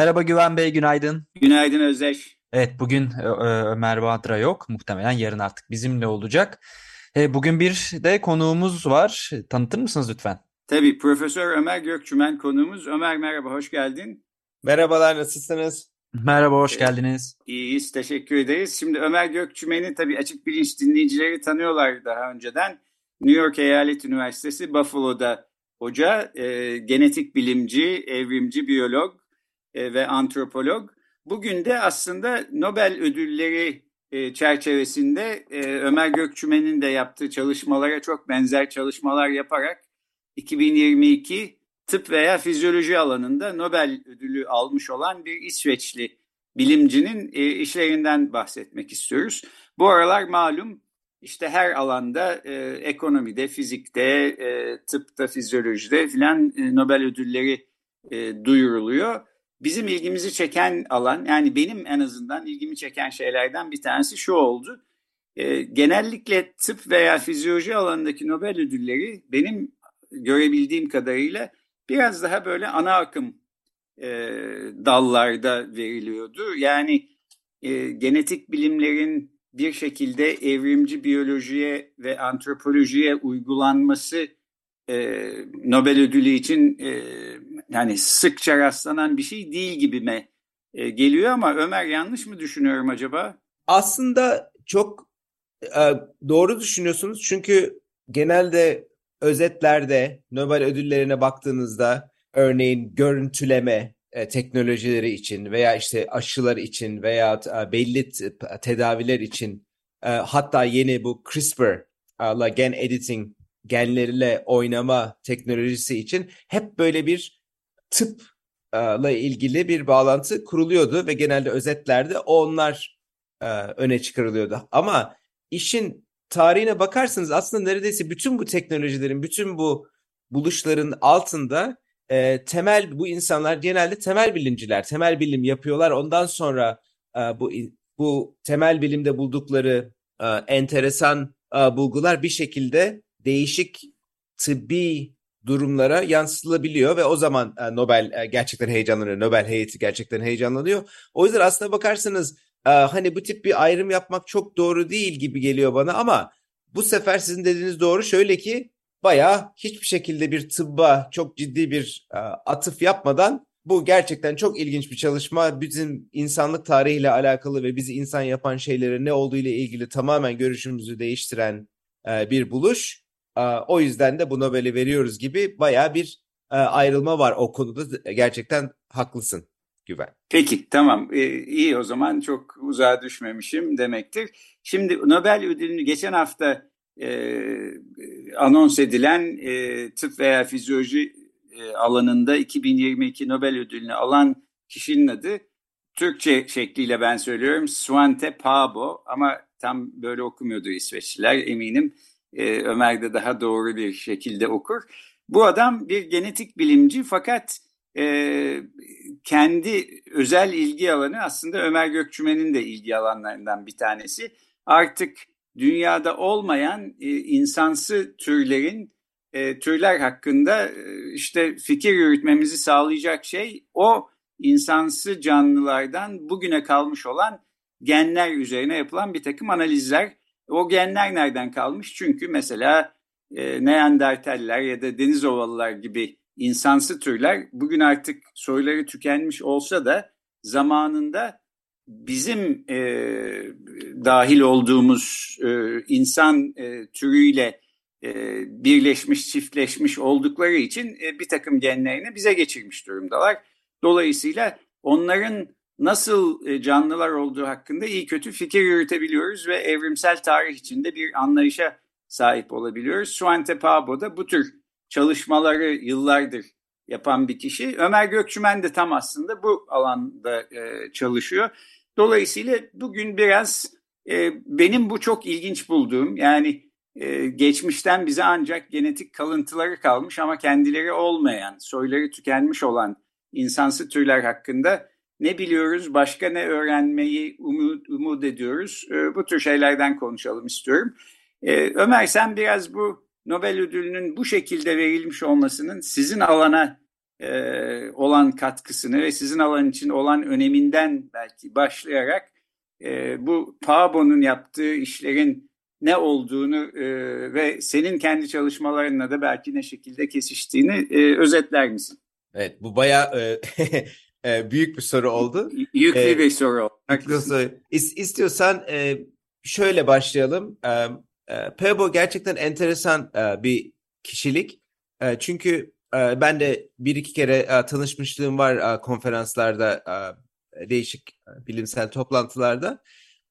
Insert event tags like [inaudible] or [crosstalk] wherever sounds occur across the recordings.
Merhaba Güven Bey, günaydın. Günaydın Özdeş. Evet, bugün e, e, Ömer Badra yok. Muhtemelen yarın artık bizimle olacak. E, bugün bir de konuğumuz var. Tanıtır mısınız lütfen? Tabii, Profesör Ömer Gökçümen konuğumuz. Ömer merhaba, hoş geldin. Merhabalar, nasılsınız? Merhaba, hoş geldiniz. İyiyiz, teşekkür ederiz. Şimdi Ömer Gökçümen'i tabii açık bilinç dinleyicileri tanıyorlar daha önceden. New York Eyalet Üniversitesi Buffalo'da hoca, e, genetik bilimci, evrimci, biyolog e, ve antropolog. Bugün de aslında Nobel ödülleri e, çerçevesinde e, Ömer Gökçümen'in de yaptığı çalışmalara çok benzer çalışmalar yaparak 2022 tıp veya fizyoloji alanında Nobel ödülü almış olan bir İsveçli bilimcinin işlerinden bahsetmek istiyoruz. Bu aralar malum işte her alanda e, ekonomide, fizikte, e, tıpta, fizyolojide filan e, Nobel ödülleri e, duyuruluyor. Bizim ilgimizi çeken alan yani benim en azından ilgimi çeken şeylerden bir tanesi şu oldu. E, genellikle tıp veya fizyoloji alanındaki Nobel ödülleri benim görebildiğim kadarıyla biraz daha böyle ana akım e, dallarda veriliyordu. Yani e, genetik bilimlerin bir şekilde evrimci biyolojiye ve antropolojiye uygulanması e, Nobel ödülü için e, yani sıkça rastlanan bir şey değil gibime e, geliyor ama Ömer yanlış mı düşünüyorum acaba? Aslında çok e, doğru düşünüyorsunuz çünkü genelde özetlerde Nobel ödüllerine baktığınızda örneğin görüntüleme e, teknolojileri için veya işte aşılar için veya e, belli tedaviler için e, hatta yeni bu CRISPR gen editing genleriyle oynama teknolojisi için hep böyle bir tıpla ilgili bir bağlantı kuruluyordu ve genelde özetlerde onlar öne çıkarılıyordu. Ama işin tarihine bakarsanız aslında neredeyse bütün bu teknolojilerin, bütün bu buluşların altında e, temel bu insanlar genelde temel bilimciler, temel bilim yapıyorlar. Ondan sonra e, bu bu temel bilimde buldukları e, enteresan e, bulgular bir şekilde değişik tıbbi durumlara yansıtılabiliyor ve o zaman e, Nobel e, gerçekten heyecanlanıyor. Nobel heyeti gerçekten heyecanlanıyor. O yüzden aslında bakarsanız e, hani bu tip bir ayrım yapmak çok doğru değil gibi geliyor bana ama bu sefer sizin dediğiniz doğru. Şöyle ki bayağı hiçbir şekilde bir tıbba çok ciddi bir atıf yapmadan bu gerçekten çok ilginç bir çalışma. Bizim insanlık tarihiyle alakalı ve bizi insan yapan şeylere ne olduğu ile ilgili tamamen görüşümüzü değiştiren bir buluş. O yüzden de bu Nobel'i veriyoruz gibi baya bir ayrılma var o konuda. Gerçekten haklısın Güven. Peki tamam ee, iyi o zaman çok uzağa düşmemişim demektir. Şimdi Nobel ödülünü geçen hafta e, anons edilen e, tıp veya fizyoloji e, alanında 2022 Nobel ödülünü alan kişinin adı Türkçe şekliyle ben söylüyorum Svante Paabo ama tam böyle okumuyordu İsveçliler eminim. E, Ömer de daha doğru bir şekilde okur. Bu adam bir genetik bilimci fakat e, kendi özel ilgi alanı aslında Ömer Gökçümen'in de ilgi alanlarından bir tanesi. Artık dünyada olmayan e, insansı türlerin e, türler hakkında e, işte fikir yürütmemizi sağlayacak şey o insansı canlılardan bugüne kalmış olan genler üzerine yapılan bir takım analizler. O genler nereden kalmış? Çünkü mesela e, Neandertaller ya da deniz ovalılar gibi insansı türler bugün artık soyları tükenmiş olsa da zamanında bizim e, dahil olduğumuz e, insan e, türüyle e, birleşmiş, çiftleşmiş oldukları için e, bir takım genlerini bize geçirmiş durumdalar. Dolayısıyla onların nasıl e, canlılar olduğu hakkında iyi kötü fikir yürütebiliyoruz ve evrimsel tarih içinde bir anlayışa sahip olabiliyoruz. Svante Pabo da bu tür çalışmaları yıllardır yapan bir kişi. Ömer Gökçümen de tam aslında bu alanda e, çalışıyor. Dolayısıyla bugün biraz e, benim bu çok ilginç bulduğum yani geçmişten bize ancak genetik kalıntıları kalmış ama kendileri olmayan, soyları tükenmiş olan insansı türler hakkında ne biliyoruz, başka ne öğrenmeyi umut, umut ediyoruz. E, bu tür şeylerden konuşalım istiyorum. E, Ömer sen biraz bu Nobel ödülünün bu şekilde verilmiş olmasının sizin alana e, olan katkısını ve sizin alan için olan öneminden belki başlayarak e, bu Pabo'nun yaptığı işlerin ne olduğunu e, ve senin kendi çalışmalarınla da belki ne şekilde kesiştiğini e, özetler misin? Evet, bu bayağı e, [laughs] e, büyük bir soru oldu. Yüklü ee, bir soru oldu. İs, istiyorsan e, şöyle başlayalım. E, e, Pebo gerçekten enteresan e, bir kişilik. E, çünkü e, ben de bir iki kere e, tanışmışlığım var e, konferanslarda, e, değişik e, bilimsel toplantılarda.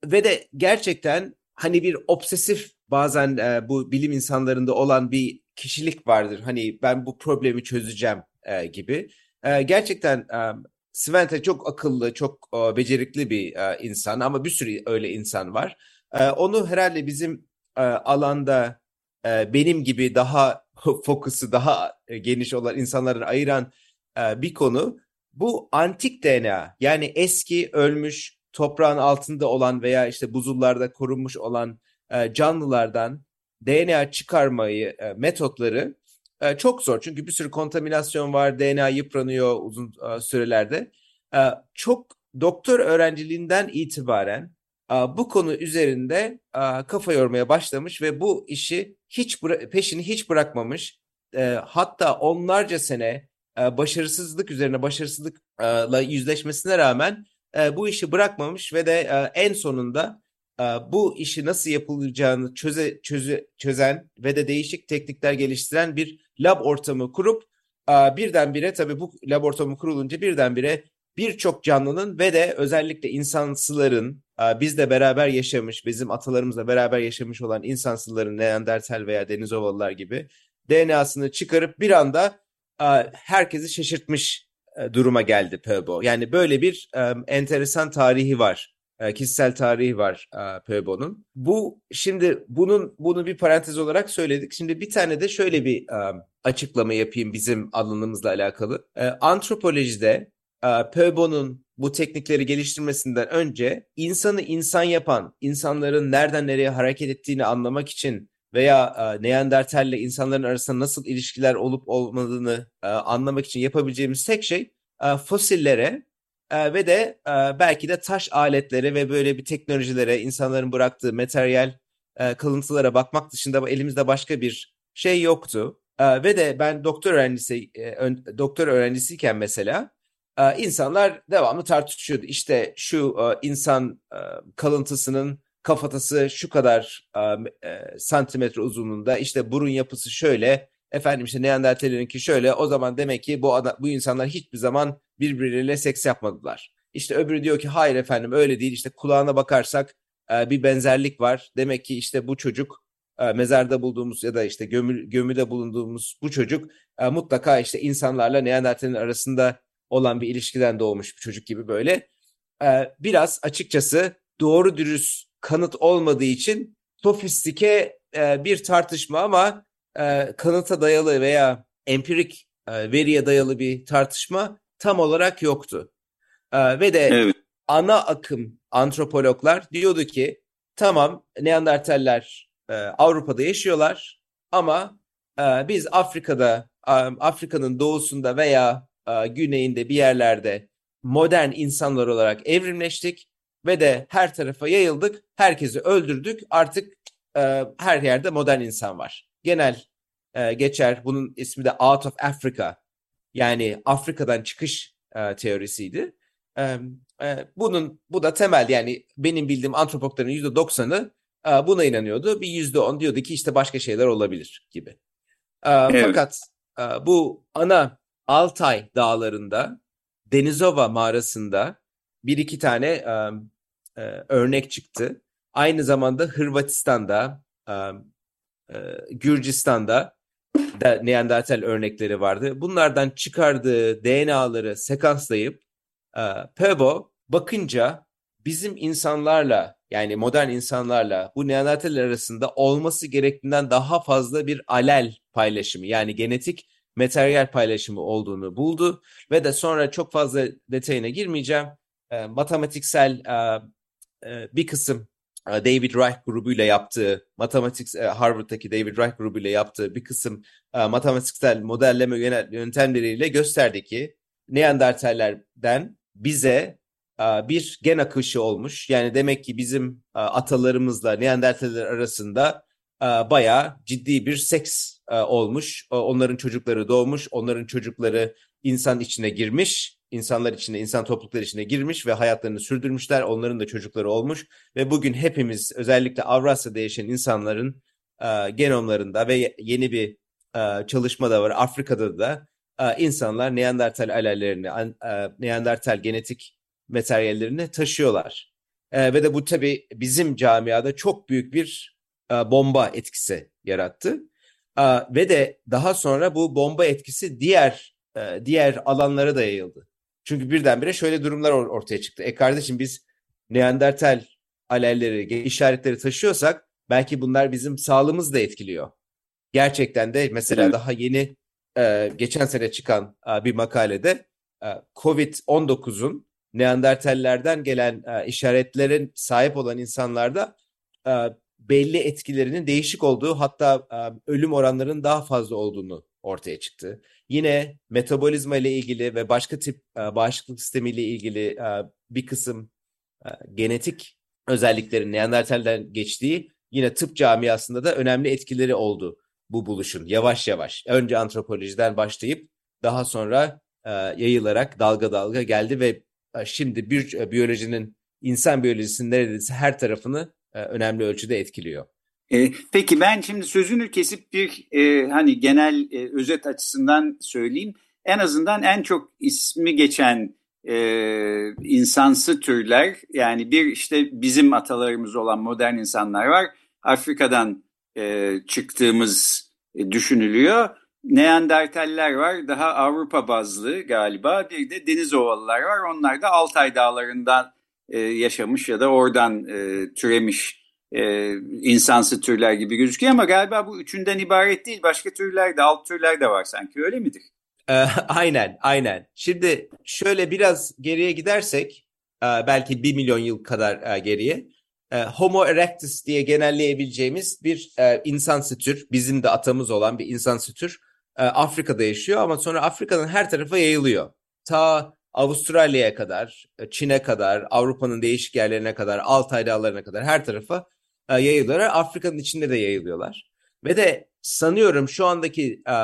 Ve de gerçekten hani bir obsesif bazen e, bu bilim insanlarında olan bir kişilik vardır. Hani ben bu problemi çözeceğim e, gibi. E, gerçekten e, Svante çok akıllı, çok e, becerikli bir e, insan ama bir sürü öyle insan var. E, onu herhalde bizim alanda benim gibi daha [laughs] fokusu daha geniş olan insanların ayıran bir konu bu antik DNA yani eski ölmüş toprağın altında olan veya işte buzullarda korunmuş olan canlılardan DNA çıkarmayı metotları e, çok zor. Çünkü bir sürü kontaminasyon var, DNA yıpranıyor uzun e, sürelerde. E, çok doktor öğrenciliğinden itibaren e, bu konu üzerinde e, kafa yormaya başlamış ve bu işi hiç peşini hiç bırakmamış. Hatta onlarca sene başarısızlık üzerine başarısızlıkla yüzleşmesine rağmen bu işi bırakmamış ve de en sonunda bu işi nasıl yapılacağını çöze, çöze, çözen ve de değişik teknikler geliştiren bir lab ortamı kurup e, birdenbire tabii bu lab ortamı kurulunca birdenbire birçok canlının ve de özellikle insansıların e, bizle beraber yaşamış, bizim atalarımızla beraber yaşamış olan insansıların Neandertal veya Denizovalılar gibi DNA'sını çıkarıp bir anda e, herkesi şaşırtmış duruma geldi Pöbo. Yani böyle bir enteresan tarihi var. E, kişisel tarihi var e, Pöbo'nun. Bu şimdi bunun bunu bir parantez olarak söyledik. Şimdi bir tane de şöyle bir e, açıklama yapayım bizim alanımızla alakalı. Antropolojide Pöbo'nun bu teknikleri geliştirmesinden önce insanı insan yapan, insanların nereden nereye hareket ettiğini anlamak için veya e, Neandertalle insanların arasında nasıl ilişkiler olup olmadığını anlamak için yapabileceğimiz tek şey fosillere e, ve de e, belki de taş aletlere ve böyle bir teknolojilere, insanların bıraktığı materyal e, kalıntılara bakmak dışında elimizde başka bir şey yoktu. E, ve de ben doktor öğrencisi e, doktor öğrencisiyken mesela insanlar devamlı tartışıyordu. İşte şu insan kalıntısının kafatası şu kadar santimetre uzunluğunda işte burun yapısı şöyle efendim işte Neandertalerinki şöyle o zaman demek ki bu adam, bu insanlar hiçbir zaman birbirleriyle seks yapmadılar. İşte öbürü diyor ki hayır efendim öyle değil işte kulağına bakarsak e, bir benzerlik var. Demek ki işte bu çocuk e, mezarda bulduğumuz ya da işte gömü, gömüde bulunduğumuz bu çocuk e, mutlaka işte insanlarla Neandertal'in arasında olan bir ilişkiden doğmuş bir çocuk gibi böyle. E, biraz açıkçası doğru dürüst kanıt olmadığı için sofistike e, bir tartışma ama e, kanıta dayalı veya empirik e, veriye dayalı bir tartışma tam olarak yoktu. E, ve de evet. ana akım antropologlar diyordu ki tamam Neandertaller e, Avrupa'da yaşıyorlar ama e, biz Afrika'da e, Afrika'nın doğusunda veya e, güneyinde bir yerlerde modern insanlar olarak evrimleştik ve de her tarafa yayıldık. Herkesi öldürdük. Artık e, her yerde modern insan var. Genel e, geçer. Bunun ismi de Out of Africa. Yani Afrika'dan çıkış e, teorisiydi. E, e, bunun bu da temel yani benim bildiğim antropologların yüzde doksanı e, buna inanıyordu. Bir yüzde on diyordu ki işte başka şeyler olabilir gibi. E, evet. Fakat e, bu ana Altay dağlarında Denizova mağarasında bir iki tane e, e, örnek çıktı. Aynı zamanda Hırvatistan'da, e, e, Gürcistan'da da Neandertal örnekleri vardı. Bunlardan çıkardığı DNA'ları sekanslayıp e, Pebo bakınca bizim insanlarla yani modern insanlarla bu Neandertaller arasında olması gerektiğinden daha fazla bir alel paylaşımı yani genetik materyal paylaşımı olduğunu buldu ve de sonra çok fazla detayına girmeyeceğim. E, matematiksel e, e, bir kısım David Reich grubuyla yaptığı matematik e, Harvard'daki David Reich grubuyla yaptığı bir kısım e, matematiksel modelleme yöntemleriyle gösterdi ki Neandertallerden bize bir gen akışı olmuş. Yani demek ki bizim atalarımızla Neandertaller arasında bayağı ciddi bir seks olmuş. Onların çocukları doğmuş, onların çocukları insan içine girmiş, insanlar içine, insan toplulukları içine girmiş ve hayatlarını sürdürmüşler. Onların da çocukları olmuş ve bugün hepimiz özellikle Avrasya'da yaşayan insanların genomlarında ve yeni bir çalışma da var Afrika'da da insanlar Neandertal alellerini, Neandertal genetik materyallerini taşıyorlar. E, ve de bu tabii bizim camiada çok büyük bir e, bomba etkisi yarattı. E, ve de daha sonra bu bomba etkisi diğer e, diğer alanlara da yayıldı. Çünkü birdenbire şöyle durumlar or- ortaya çıktı. E kardeşim biz Neandertal alelleri, işaretleri taşıyorsak belki bunlar bizim sağlığımızı da etkiliyor. Gerçekten de mesela evet. daha yeni e, geçen sene çıkan e, bir makalede e, COVID-19'un Neandertallerden gelen e, işaretlerin sahip olan insanlarda e, belli etkilerinin değişik olduğu hatta e, ölüm oranlarının daha fazla olduğunu ortaya çıktı. Yine metabolizma ile ilgili ve başka tip e, bağışıklık sistemi ile ilgili e, bir kısım e, genetik özelliklerin Neandertal'den geçtiği yine tıp camiasında da önemli etkileri oldu bu buluşun yavaş yavaş. Önce antropolojiden başlayıp daha sonra yayılarak dalga dalga geldi ve şimdi bir biyolojinin insan biyolojisinin neredeyse her tarafını önemli ölçüde etkiliyor. E, peki ben şimdi sözünü kesip bir e, hani genel e, özet açısından söyleyeyim. En azından en çok ismi geçen e, insansı türler yani bir işte bizim atalarımız olan modern insanlar var. Afrika'dan e, çıktığımız e, düşünülüyor. Neandertaller var daha Avrupa bazlı galiba bir de deniz ovalılar var onlar da Altay dağlarından e, yaşamış ya da oradan e, türemiş e, insansı türler gibi gözüküyor ama galiba bu üçünden ibaret değil başka türler de alt türler de var sanki öyle midir? E, [laughs] aynen aynen şimdi şöyle biraz geriye gidersek e, belki bir milyon yıl kadar e, geriye e, Homo erectus diye genelleyebileceğimiz bir e, insansı tür bizim de atamız olan bir insansı tür e, Afrika'da yaşıyor ama sonra Afrika'nın her tarafa yayılıyor. Ta Avustralya'ya kadar, e, Çin'e kadar, Avrupa'nın değişik yerlerine kadar, Altay dağlarına kadar her tarafa e, yayılıyorlar. Afrika'nın içinde de yayılıyorlar. Ve de sanıyorum şu andaki e,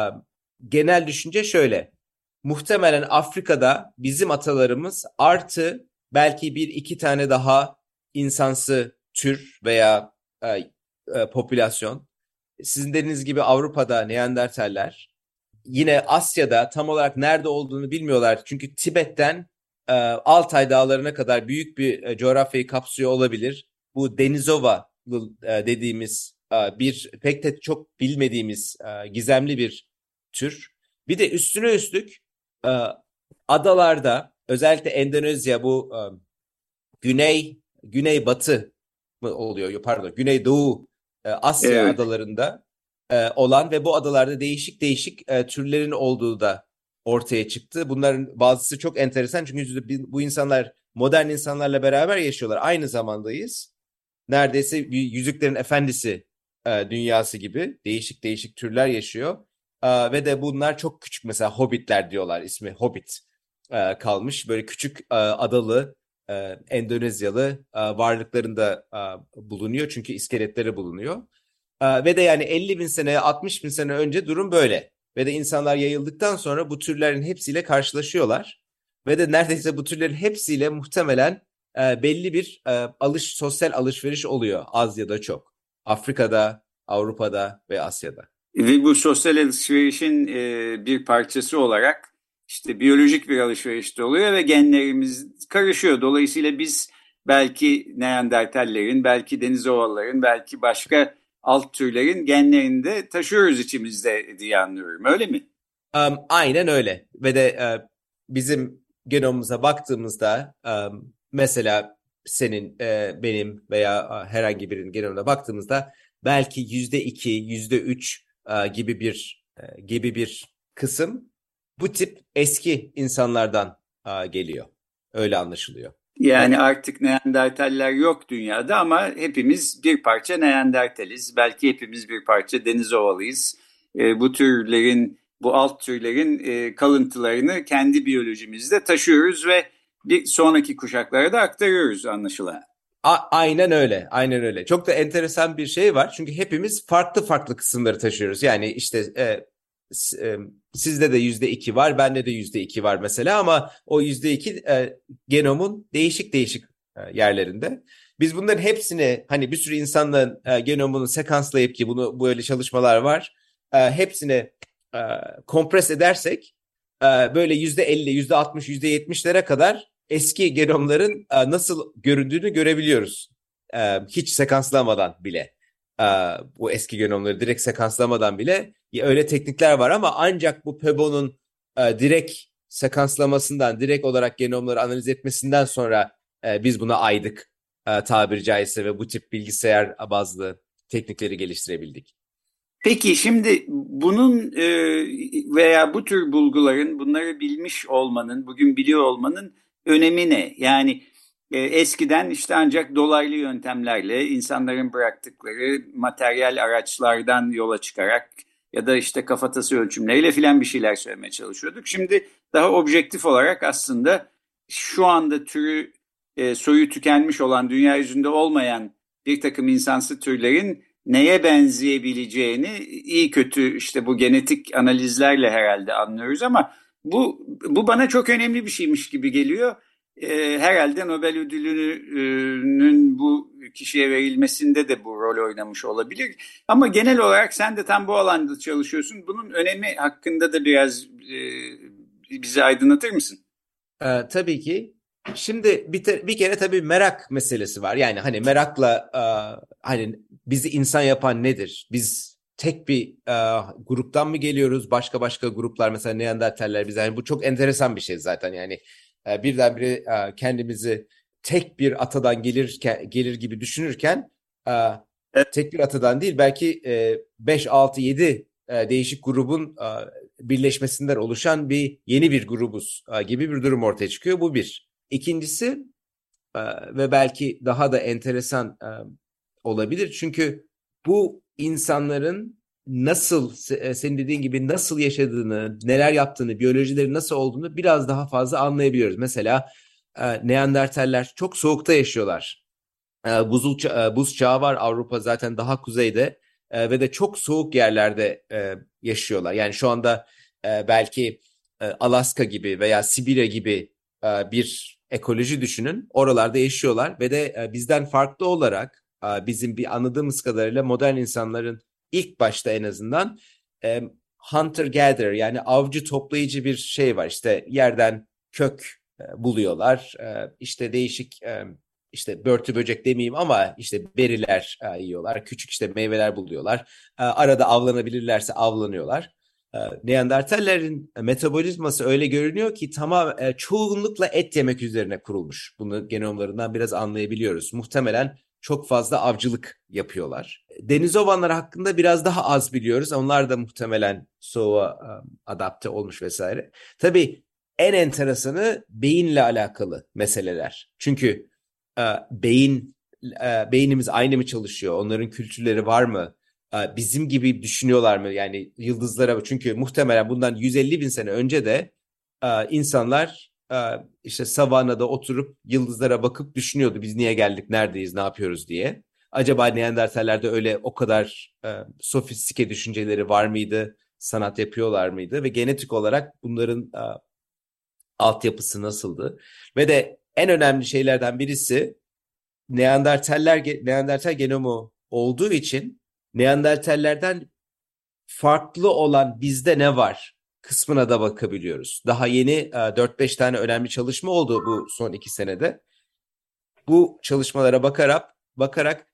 genel düşünce şöyle. Muhtemelen Afrika'da bizim atalarımız artı belki bir iki tane daha insansı tür veya e, e, popülasyon. Sizin dediğiniz gibi Avrupa'da Neandertaller, yine Asya'da tam olarak nerede olduğunu bilmiyorlar. Çünkü Tibet'ten e, Altay dağlarına kadar büyük bir e, coğrafyayı kapsıyor olabilir. Bu Denizova dediğimiz e, bir pek de çok bilmediğimiz e, gizemli bir tür. Bir de üstüne üstlük e, adalarda özellikle Endonezya bu e, güney güney batı mı oluyor pardon güney doğu e, Asya evet. adalarında e, olan ve bu adalarda değişik değişik e, türlerin olduğu da ortaya çıktı. Bunların bazısı çok enteresan çünkü bu insanlar modern insanlarla beraber yaşıyorlar. Aynı zamandayız. Neredeyse bir Yüzüklerin Efendisi e, dünyası gibi değişik değişik türler yaşıyor. E, ve de bunlar çok küçük mesela hobbitler diyorlar ismi hobbit e, kalmış. Böyle küçük e, adalı e, Endonezyalı e, varlıklarında e, bulunuyor çünkü iskeletleri bulunuyor. Ee, ve de yani 50 bin sene 60 bin sene önce durum böyle. Ve de insanlar yayıldıktan sonra bu türlerin hepsiyle karşılaşıyorlar. Ve de neredeyse bu türlerin hepsiyle muhtemelen e, belli bir e, alış sosyal alışveriş oluyor az ya da çok. Afrika'da, Avrupa'da ve Asya'da. Ve bu sosyal alışverişin e, bir parçası olarak işte biyolojik bir alışveriş de oluyor ve genlerimiz karışıyor. Dolayısıyla biz belki Neandertallerin, belki deniz ovaların, belki başka alt türlerin genlerini de taşıyoruz içimizde diye anlıyorum. Öyle mi? Um, aynen öyle. Ve de uh, bizim genomumuza baktığımızda um, mesela senin, e, benim veya herhangi birinin genomuna baktığımızda belki yüzde iki, yüzde üç gibi bir e, gibi bir kısım bu tip eski insanlardan e, geliyor. Öyle anlaşılıyor. Yani artık Neandertaller yok dünyada ama hepimiz bir parça Neandertaliz. Belki hepimiz bir parça Denizovalıyız. E, bu türlerin, bu alt türlerin e, kalıntılarını kendi biyolojimizde taşıyoruz ve bir sonraki kuşaklara da aktarıyoruz anlaşılan. A aynen öyle, aynen öyle. Çok da enteresan bir şey var. Çünkü hepimiz farklı farklı kısımları taşıyoruz. Yani işte e, e, sizde de yüzde iki var, bende de yüzde iki var mesela ama o yüzde iki e, genomun değişik değişik e, yerlerinde. Biz bunların hepsini hani bir sürü insanların e, genomunu sekanslayıp ki bunu böyle çalışmalar var. E, hepsini e, kompres edersek e, böyle yüzde elli, yüzde altmış, yüzde yetmişlere kadar eski genomların e, nasıl göründüğünü görebiliyoruz. E, hiç sekanslamadan bile. E, bu eski genomları direkt sekanslamadan bile öyle teknikler var ama ancak bu PEBO'nun direkt sekanslamasından, direkt olarak genomları analiz etmesinden sonra biz buna aydık tabiri caizse ve bu tip bilgisayar bazlı teknikleri geliştirebildik. Peki şimdi bunun veya bu tür bulguların, bunları bilmiş olmanın, bugün biliyor olmanın önemi ne? Yani e, eskiden işte ancak dolaylı yöntemlerle insanların bıraktıkları materyal araçlardan yola çıkarak ya da işte kafatası ölçümleriyle filan bir şeyler söylemeye çalışıyorduk. Şimdi daha objektif olarak aslında şu anda türü e, soyu tükenmiş olan dünya yüzünde olmayan bir takım insansı türlerin neye benzeyebileceğini iyi kötü işte bu genetik analizlerle herhalde anlıyoruz ama bu, bu bana çok önemli bir şeymiş gibi geliyor. E, herhalde Nobel ödülünün bu kişiye verilmesinde de bu rol oynamış olabilir. Ama genel olarak sen de tam bu alanda çalışıyorsun. Bunun önemi hakkında da biraz e, bizi aydınlatır mısın? Ee, tabii ki. Şimdi bir, te, bir kere tabii merak meselesi var. Yani hani merakla e, hani bizi insan yapan nedir? Biz tek bir e, gruptan mı geliyoruz? Başka başka gruplar mesela Neandertaller bize yani bu çok enteresan bir şey zaten yani e, birdenbire e, kendimizi tek bir atadan gelir gelir gibi düşünürken e, tek bir atadan değil belki e, 5 6 7 e, değişik grubun e, birleşmesinden oluşan bir yeni bir grubuz e, gibi bir durum ortaya çıkıyor. Bu bir. İkincisi e, ve belki daha da enteresan e, olabilir çünkü bu insanların nasıl e, senin dediğin gibi nasıl yaşadığını, neler yaptığını, biyolojileri nasıl olduğunu biraz daha fazla anlayabiliyoruz. Mesela e, Neandertaller çok soğukta yaşıyorlar. E, buzul buz çağı var Avrupa zaten daha kuzeyde ve de çok soğuk yerlerde yaşıyorlar. Yani şu anda belki Alaska gibi veya Sibirya gibi bir ekoloji düşünün. Oralarda yaşıyorlar ve de bizden farklı olarak bizim bir anladığımız kadarıyla modern insanların ilk başta en azından hunter gatherer yani avcı toplayıcı bir şey var. İşte yerden kök buluyorlar. işte değişik işte börtü böcek demeyeyim ama işte beriler yiyorlar. Küçük işte meyveler buluyorlar. arada avlanabilirlerse avlanıyorlar. Neandertallerin metabolizması öyle görünüyor ki tamam çoğunlukla et yemek üzerine kurulmuş. Bunu genomlarından biraz anlayabiliyoruz. Muhtemelen çok fazla avcılık yapıyorlar. Deniz ovanları hakkında biraz daha az biliyoruz. Onlar da muhtemelen soğuğa adapte olmuş vesaire. Tabii en enteresanı beyinle alakalı meseleler. Çünkü beyin beynimiz aynı mı çalışıyor? Onların kültürleri var mı? Bizim gibi düşünüyorlar mı? Yani yıldızlara çünkü muhtemelen bundan 150 bin sene önce de insanlar işte savanada oturup yıldızlara bakıp düşünüyordu biz niye geldik, neredeyiz, ne yapıyoruz diye. Acaba Neandertallerde öyle o kadar e, sofistike düşünceleri var mıydı, sanat yapıyorlar mıydı ve genetik olarak bunların e, altyapısı nasıldı? Ve de en önemli şeylerden birisi Neandertaller Neandertal genomu olduğu için Neandertallerden farklı olan bizde ne var? Kısmına da bakabiliyoruz. Daha yeni 4-5 e, tane önemli çalışma oldu bu son iki senede. Bu çalışmalara bakarak bakarak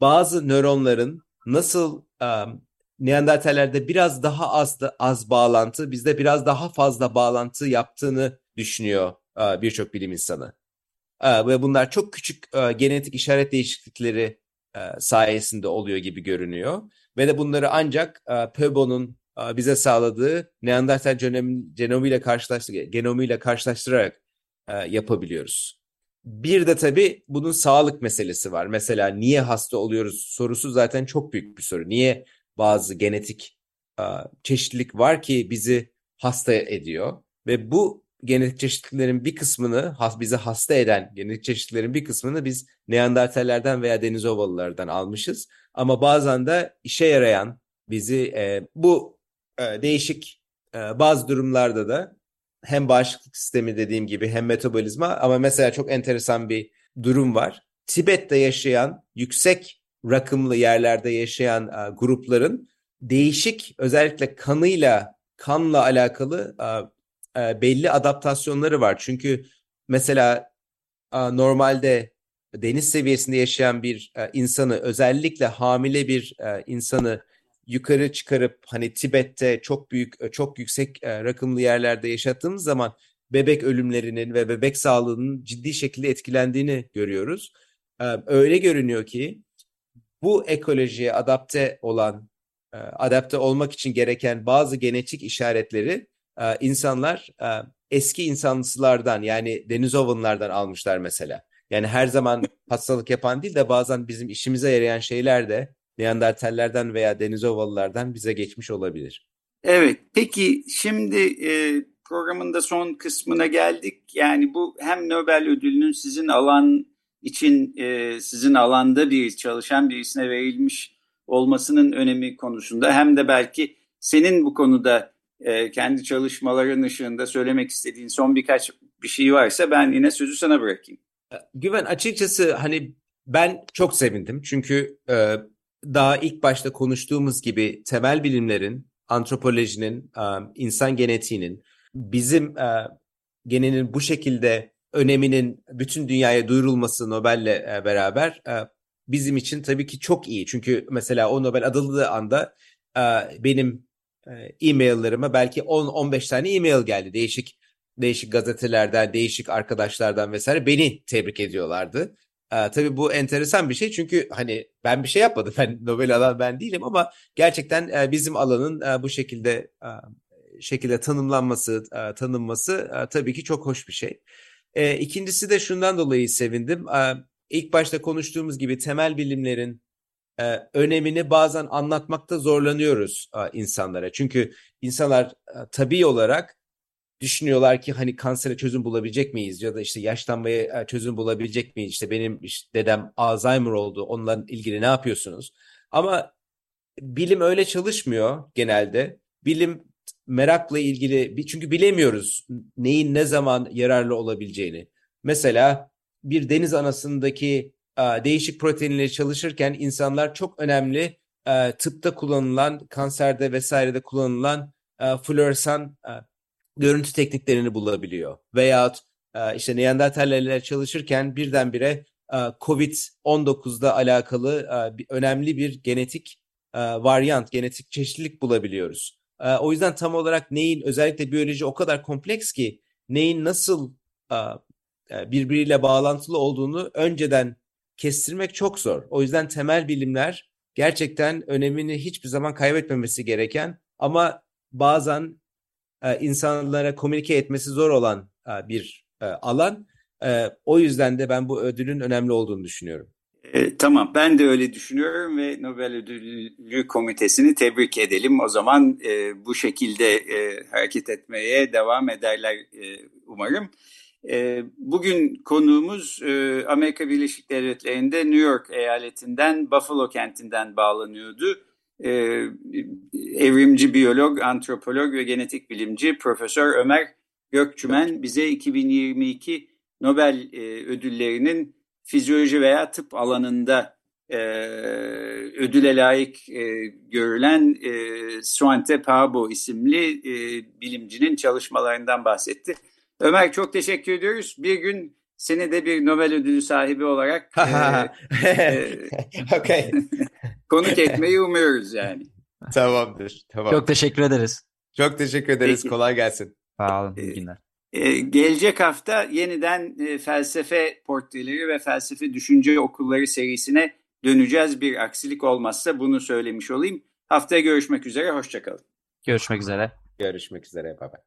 bazı nöronların nasıl um, Neandertallerde biraz daha az da az bağlantı, bizde biraz daha fazla bağlantı yaptığını düşünüyor uh, birçok bilim insanı. Uh, ve bunlar çok küçük genetik işaret değişiklikleri sayesinde oluyor gibi görünüyor. Ve de bunları ancak Pöbo'nun bize sağladığı Neandertal genom, genomuyla karşılaştı, genomuyla karşılaştırarak uh, yapabiliyoruz. Bir de tabii bunun sağlık meselesi var. Mesela niye hasta oluyoruz sorusu zaten çok büyük bir soru. Niye bazı genetik uh, çeşitlilik var ki bizi hasta ediyor ve bu genetik çeşitliliklerin bir kısmını bizi hasta eden genetik çeşitliliklerin bir kısmını biz Neandertallerden veya Denizovalılardan almışız. Ama bazen de işe yarayan bizi e, bu e, değişik e, bazı durumlarda da hem bağışıklık sistemi dediğim gibi hem metabolizma ama mesela çok enteresan bir durum var. Tibet'te yaşayan yüksek rakımlı yerlerde yaşayan e, grupların değişik özellikle kanıyla kanla alakalı e, e, belli adaptasyonları var. Çünkü mesela e, normalde deniz seviyesinde yaşayan bir e, insanı özellikle hamile bir e, insanı yukarı çıkarıp hani Tibet'te çok büyük e, çok yüksek e, rakımlı yerlerde yaşattığımız zaman bebek ölümlerinin ve bebek sağlığının ciddi şekilde etkilendiğini görüyoruz. E, öyle görünüyor ki bu ekolojiye adapte olan adapte olmak için gereken bazı genetik işaretleri insanlar eski insanlısılardan yani Denizovanlardan almışlar mesela. Yani her zaman [laughs] hastalık yapan değil de bazen bizim işimize yarayan şeyler de Neandertallerden veya Denizovalılardan bize geçmiş olabilir. Evet, peki şimdi e, programın da son kısmına geldik. Yani bu hem Nobel ödülünün sizin alan için e, sizin alanda bir çalışan birisine verilmiş olmasının önemi konusunda hem de belki senin bu konuda e, kendi çalışmaların ışığında söylemek istediğin son birkaç bir şey varsa ben yine sözü sana bırakayım. Güven açıkçası hani ben çok sevindim çünkü e, daha ilk başta konuştuğumuz gibi temel bilimlerin, antropolojinin, insan genetiğinin, bizim genenin bu şekilde öneminin bütün dünyaya duyurulması Nobel'le beraber bizim için tabii ki çok iyi. Çünkü mesela o Nobel adıldığı anda benim e-maillerime belki 10-15 tane e-mail geldi. Değişik değişik gazetelerden, değişik arkadaşlardan vesaire beni tebrik ediyorlardı. Ee, tabii bu enteresan bir şey çünkü hani ben bir şey yapmadım. [laughs] Ben Nobel alan ben değilim ama gerçekten e, bizim alanın e, bu şekilde e, şekilde tanımlanması, e, tanınması e, tabii ki çok hoş bir şey. E, ikincisi de şundan dolayı sevindim. E, ilk başta konuştuğumuz gibi temel bilimlerin e, önemini bazen anlatmakta zorlanıyoruz e, insanlara. Çünkü insanlar e, tabii olarak düşünüyorlar ki hani kansere çözüm bulabilecek miyiz ya da işte yaşlanmaya e, çözüm bulabilecek miyiz? İşte benim işte dedem Alzheimer oldu. Onunla ilgili ne yapıyorsunuz? Ama bilim öyle çalışmıyor genelde. Bilim merakla ilgili çünkü bilemiyoruz neyin ne zaman yararlı olabileceğini. Mesela bir deniz anasındaki e, değişik proteinleri çalışırken insanlar çok önemli e, tıpta kullanılan, kanserde vesairede kullanılan floresan görüntü tekniklerini bulabiliyor. Veyahut e, işte Neandertallerle çalışırken birdenbire e, COVID-19'da alakalı e, önemli bir genetik e, varyant, genetik çeşitlilik bulabiliyoruz. E, o yüzden tam olarak neyin özellikle biyoloji o kadar kompleks ki neyin nasıl e birbiriyle bağlantılı olduğunu önceden kestirmek çok zor. O yüzden temel bilimler gerçekten önemini hiçbir zaman kaybetmemesi gereken ama bazen e, insanlara komünike etmesi zor olan e, bir e, alan. O yüzden de ben bu ödülün önemli olduğunu düşünüyorum. E, tamam ben de öyle düşünüyorum ve Nobel Ödüllü Komitesi'ni tebrik edelim. O zaman e, bu şekilde e, hareket etmeye devam ederler e, umarım. E, bugün konuğumuz e, Amerika Birleşik Devletleri'nde New York eyaletinden Buffalo kentinden bağlanıyordu e, evrimci biyolog, antropolog ve genetik bilimci Profesör Ömer Gökçümen bize 2022 Nobel e, ödüllerinin fizyoloji veya tıp alanında e, ödüle layık e, görülen e, Suante Pabo isimli e, bilimcinin çalışmalarından bahsetti. Ömer çok teşekkür ediyoruz. Bir gün seni de bir Nobel ödülü sahibi olarak [laughs] e, [laughs] e, [laughs] okay. Konuk etmeyi umuyoruz yani. [laughs] Tamamdır. Tamam. Çok teşekkür ederiz. Çok teşekkür ederiz. Peki. Kolay gelsin. Sağ olun. Ee, İyi günler. Ee, gelecek hafta yeniden e, felsefe portreleri ve felsefe düşünce okulları serisine döneceğiz. Bir aksilik olmazsa bunu söylemiş olayım. Haftaya görüşmek üzere, hoşçakalın. Görüşmek üzere. Görüşmek üzere. Bye bye.